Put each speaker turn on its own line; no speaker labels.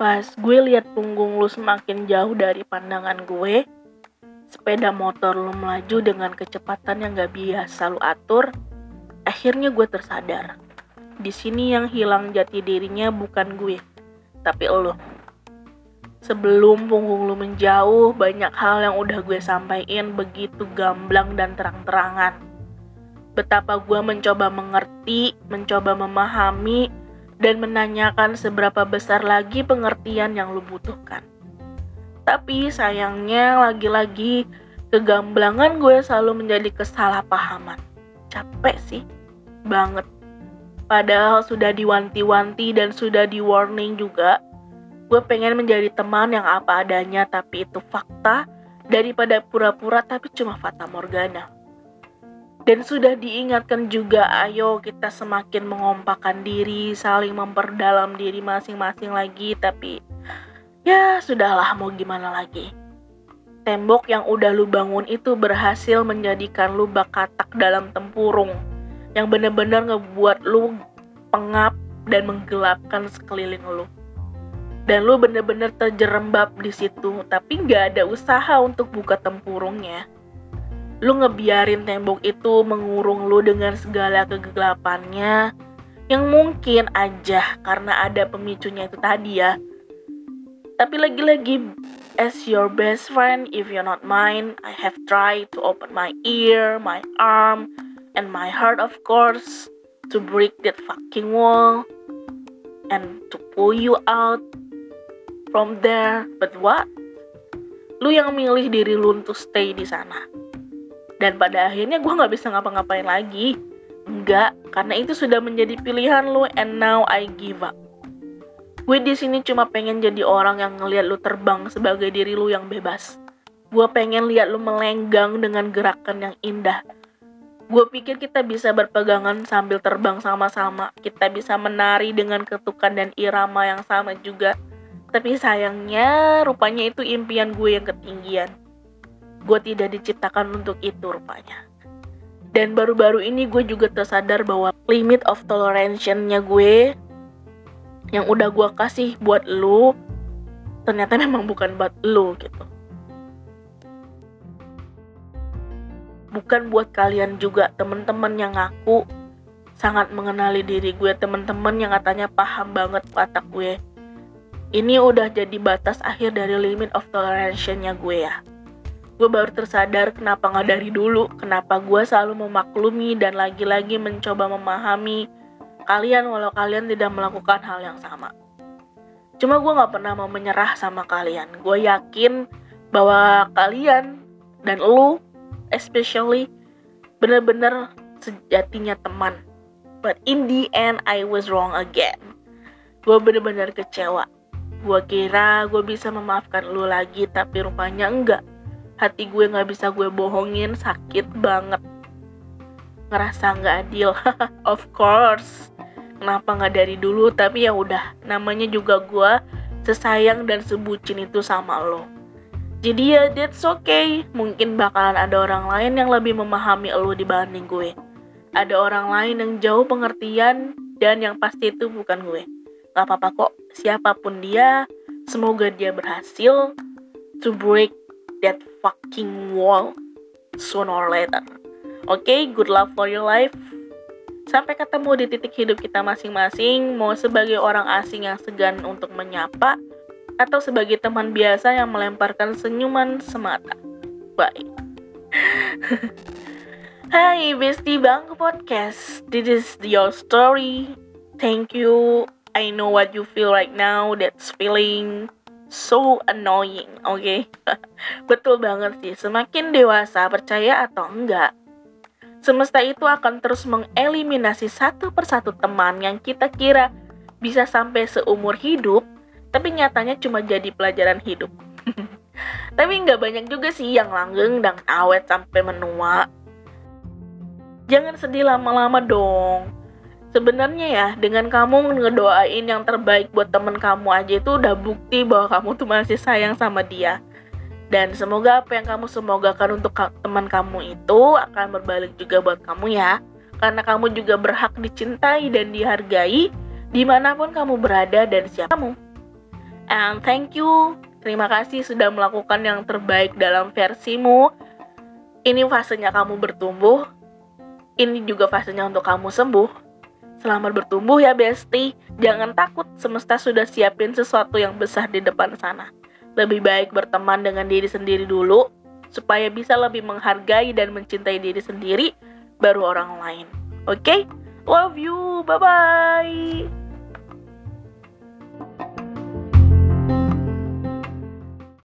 Pas gue lihat punggung lu semakin jauh dari pandangan gue, sepeda motor lu melaju dengan kecepatan yang gak biasa lu atur, akhirnya gue tersadar. Di sini yang hilang jati dirinya bukan gue, tapi lo. Sebelum punggung lu menjauh, banyak hal yang udah gue sampaikan begitu gamblang dan terang-terangan. Betapa gue mencoba mengerti, mencoba memahami, dan menanyakan seberapa besar lagi pengertian yang lu butuhkan. Tapi sayangnya lagi-lagi kegamblangan gue selalu menjadi kesalahpahaman. Capek sih, banget. Padahal sudah diwanti-wanti dan sudah di warning juga. Gue pengen menjadi teman yang apa adanya tapi itu fakta daripada pura-pura tapi cuma fata morgana. Dan sudah diingatkan juga, ayo kita semakin mengompakkan diri, saling memperdalam diri masing-masing lagi, tapi ya sudahlah mau gimana lagi. Tembok yang udah lu bangun itu berhasil menjadikan lu bak katak dalam tempurung, yang bener-bener ngebuat lu pengap dan menggelapkan sekeliling lu. Dan lu bener-bener terjerembab di situ, tapi nggak ada usaha untuk buka tempurungnya lu ngebiarin tembok itu mengurung lu dengan segala kegelapannya yang mungkin aja karena ada pemicunya itu tadi ya. Tapi lagi-lagi as your best friend if you're not mine, I have tried to open my ear, my arm, and my heart of course to break that fucking wall and to pull you out from there. But what? Lu yang milih diri lu untuk stay di sana dan pada akhirnya gue nggak bisa ngapa-ngapain lagi. Enggak karena itu sudah menjadi pilihan lu and now I give up. Gue di sini cuma pengen jadi orang yang ngeliat lu terbang sebagai diri lu yang bebas. Gue pengen lihat lu melenggang dengan gerakan yang indah. Gue pikir kita bisa berpegangan sambil terbang sama-sama. Kita bisa menari dengan ketukan dan irama yang sama juga. Tapi sayangnya rupanya itu impian gue yang ketinggian gue tidak diciptakan untuk itu rupanya. Dan baru-baru ini gue juga tersadar bahwa limit of toleration-nya gue yang udah gue kasih buat lu ternyata memang bukan buat lu gitu. Bukan buat kalian juga temen-temen yang ngaku sangat mengenali diri gue temen-temen yang katanya paham banget watak gue. Ini udah jadi batas akhir dari limit of toleration-nya gue ya gue baru tersadar kenapa nggak dari dulu, kenapa gue selalu memaklumi dan lagi-lagi mencoba memahami kalian walau kalian tidak melakukan hal yang sama. Cuma gue nggak pernah mau menyerah sama kalian. Gue yakin bahwa kalian dan lu, especially, bener-bener sejatinya teman. But in the end, I was wrong again. Gue bener-bener kecewa. Gue kira gue bisa memaafkan lu lagi, tapi rupanya enggak hati gue nggak bisa gue bohongin sakit banget. Ngerasa nggak adil. Of course. Kenapa nggak dari dulu? Tapi ya udah namanya juga gue sesayang dan sebucin itu sama lo. Jadi ya that's okay. Mungkin bakalan ada orang lain yang lebih memahami lo dibanding gue. Ada orang lain yang jauh pengertian dan yang pasti itu bukan gue. Gak apa-apa kok. Siapa pun dia semoga dia berhasil to break that fucking wall sooner or later. Oke, okay, good luck for your life. Sampai ketemu di titik hidup kita masing-masing, mau sebagai orang asing yang segan untuk menyapa, atau sebagai teman biasa yang melemparkan senyuman semata. Bye. Hai Bestie Bang Podcast, this is your story. Thank you. I know what you feel right now, that's feeling so annoying, oke? Okay? Betul banget sih, semakin dewasa percaya atau enggak, semesta itu akan terus mengeliminasi satu persatu teman yang kita kira bisa sampai seumur hidup, tapi nyatanya cuma jadi pelajaran hidup. tapi nggak banyak juga sih yang langgeng dan awet sampai menua. Jangan sedih lama-lama dong. Sebenarnya ya, dengan kamu ngedoain yang terbaik buat temen kamu aja itu udah bukti bahwa kamu tuh masih sayang sama dia. Dan semoga apa yang kamu semogakan untuk teman kamu itu akan berbalik juga buat kamu ya. Karena kamu juga berhak dicintai dan dihargai di mana pun kamu berada dan siapa kamu. And thank you, terima kasih sudah melakukan yang terbaik dalam versimu. Ini fasenya kamu bertumbuh, ini juga fasenya untuk kamu sembuh. Selamat bertumbuh ya Besti, jangan takut semesta sudah siapin sesuatu yang besar di depan sana. Lebih baik berteman dengan diri sendiri dulu, supaya bisa lebih menghargai dan mencintai diri sendiri, baru orang lain. Oke? Okay? Love you, bye-bye!